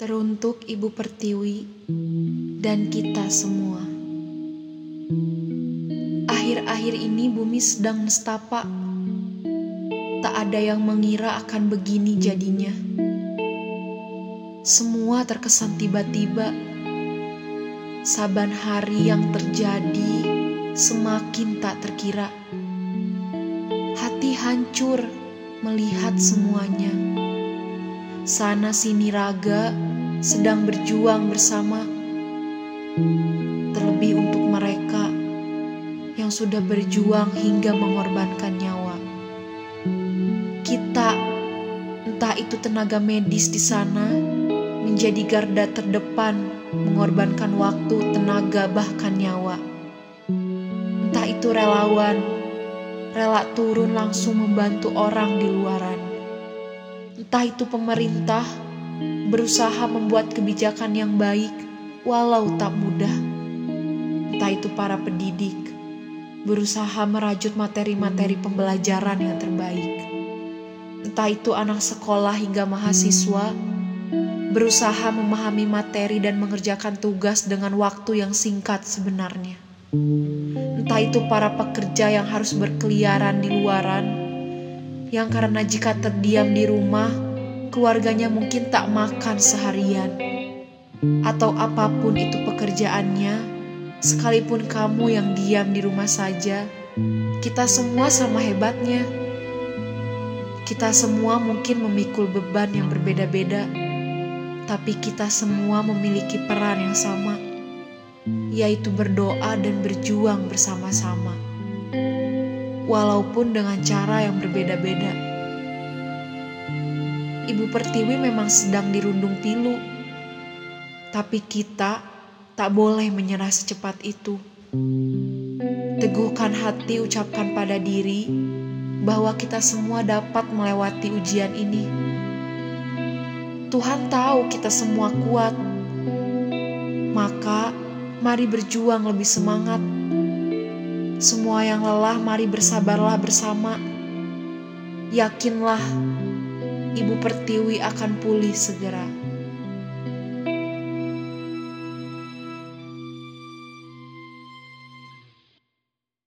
Teruntuk Ibu Pertiwi dan kita semua. Akhir-akhir ini bumi sedang nestapa. Tak ada yang mengira akan begini jadinya. Semua terkesan tiba-tiba. Saban hari yang terjadi semakin tak terkira. Hati hancur melihat semuanya. Sana sini raga sedang berjuang bersama. Terlebih untuk mereka yang sudah berjuang hingga mengorbankan nyawa. Kita, entah itu tenaga medis di sana, menjadi garda terdepan, mengorbankan waktu, tenaga, bahkan nyawa. Entah itu relawan, rela turun langsung membantu orang di luaran. Entah itu pemerintah, berusaha membuat kebijakan yang baik walau tak mudah. Entah itu para pendidik, berusaha merajut materi-materi pembelajaran yang terbaik. Entah itu anak sekolah hingga mahasiswa, berusaha memahami materi dan mengerjakan tugas dengan waktu yang singkat sebenarnya. Entah itu para pekerja yang harus berkeliaran di luaran, yang karena jika terdiam di rumah, keluarganya mungkin tak makan seharian, atau apa pun itu pekerjaannya, sekalipun kamu yang diam di rumah saja, kita semua sama hebatnya. Kita semua mungkin memikul beban yang berbeda-beda, tapi kita semua memiliki peran yang sama, yaitu berdoa dan berjuang bersama-sama, walaupun dengan cara yang berbeda-beda. Ibu Pertiwi memang sedang dirundung pilu. Tapi kita tak boleh menyerah secepat itu. Teguhkan hati ucapkan pada diri bahwa kita semua dapat melewati ujian ini. Tuhan tahu kita semua kuat. Maka mari berjuang lebih semangat. Semua yang lelah mari bersabarlah bersama. Yakinlah Ibu Pertiwi akan pulih segera.